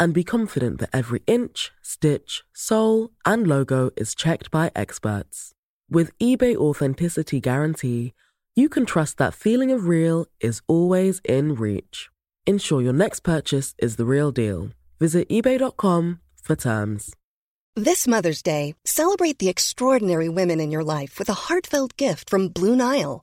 and be confident that every inch, stitch, sole, and logo is checked by experts. With eBay Authenticity Guarantee, you can trust that feeling of real is always in reach. Ensure your next purchase is the real deal. Visit eBay.com for terms. This Mother's Day, celebrate the extraordinary women in your life with a heartfelt gift from Blue Nile.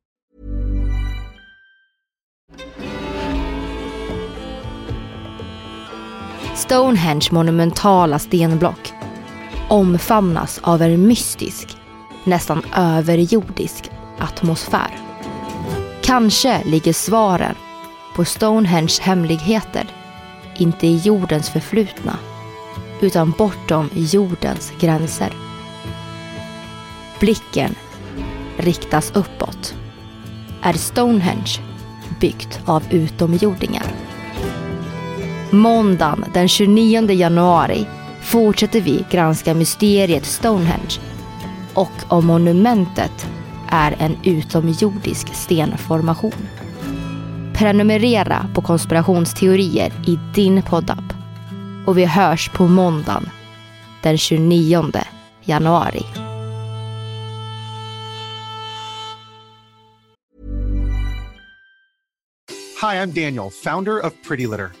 Stonehenge monumentala stenblock omfamnas av en mystisk, nästan överjordisk atmosfär. Kanske ligger svaren på Stonehenges hemligheter inte i jordens förflutna utan bortom jordens gränser. Blicken riktas uppåt. Är Stonehenge byggt av utomjordingar? Måndagen den 29 januari fortsätter vi granska mysteriet Stonehenge och om monumentet är en utomjordisk stenformation. Prenumerera på konspirationsteorier i din poddapp och vi hörs på måndagen den 29 januari. Hej, jag Daniel, founder of Pretty Litter.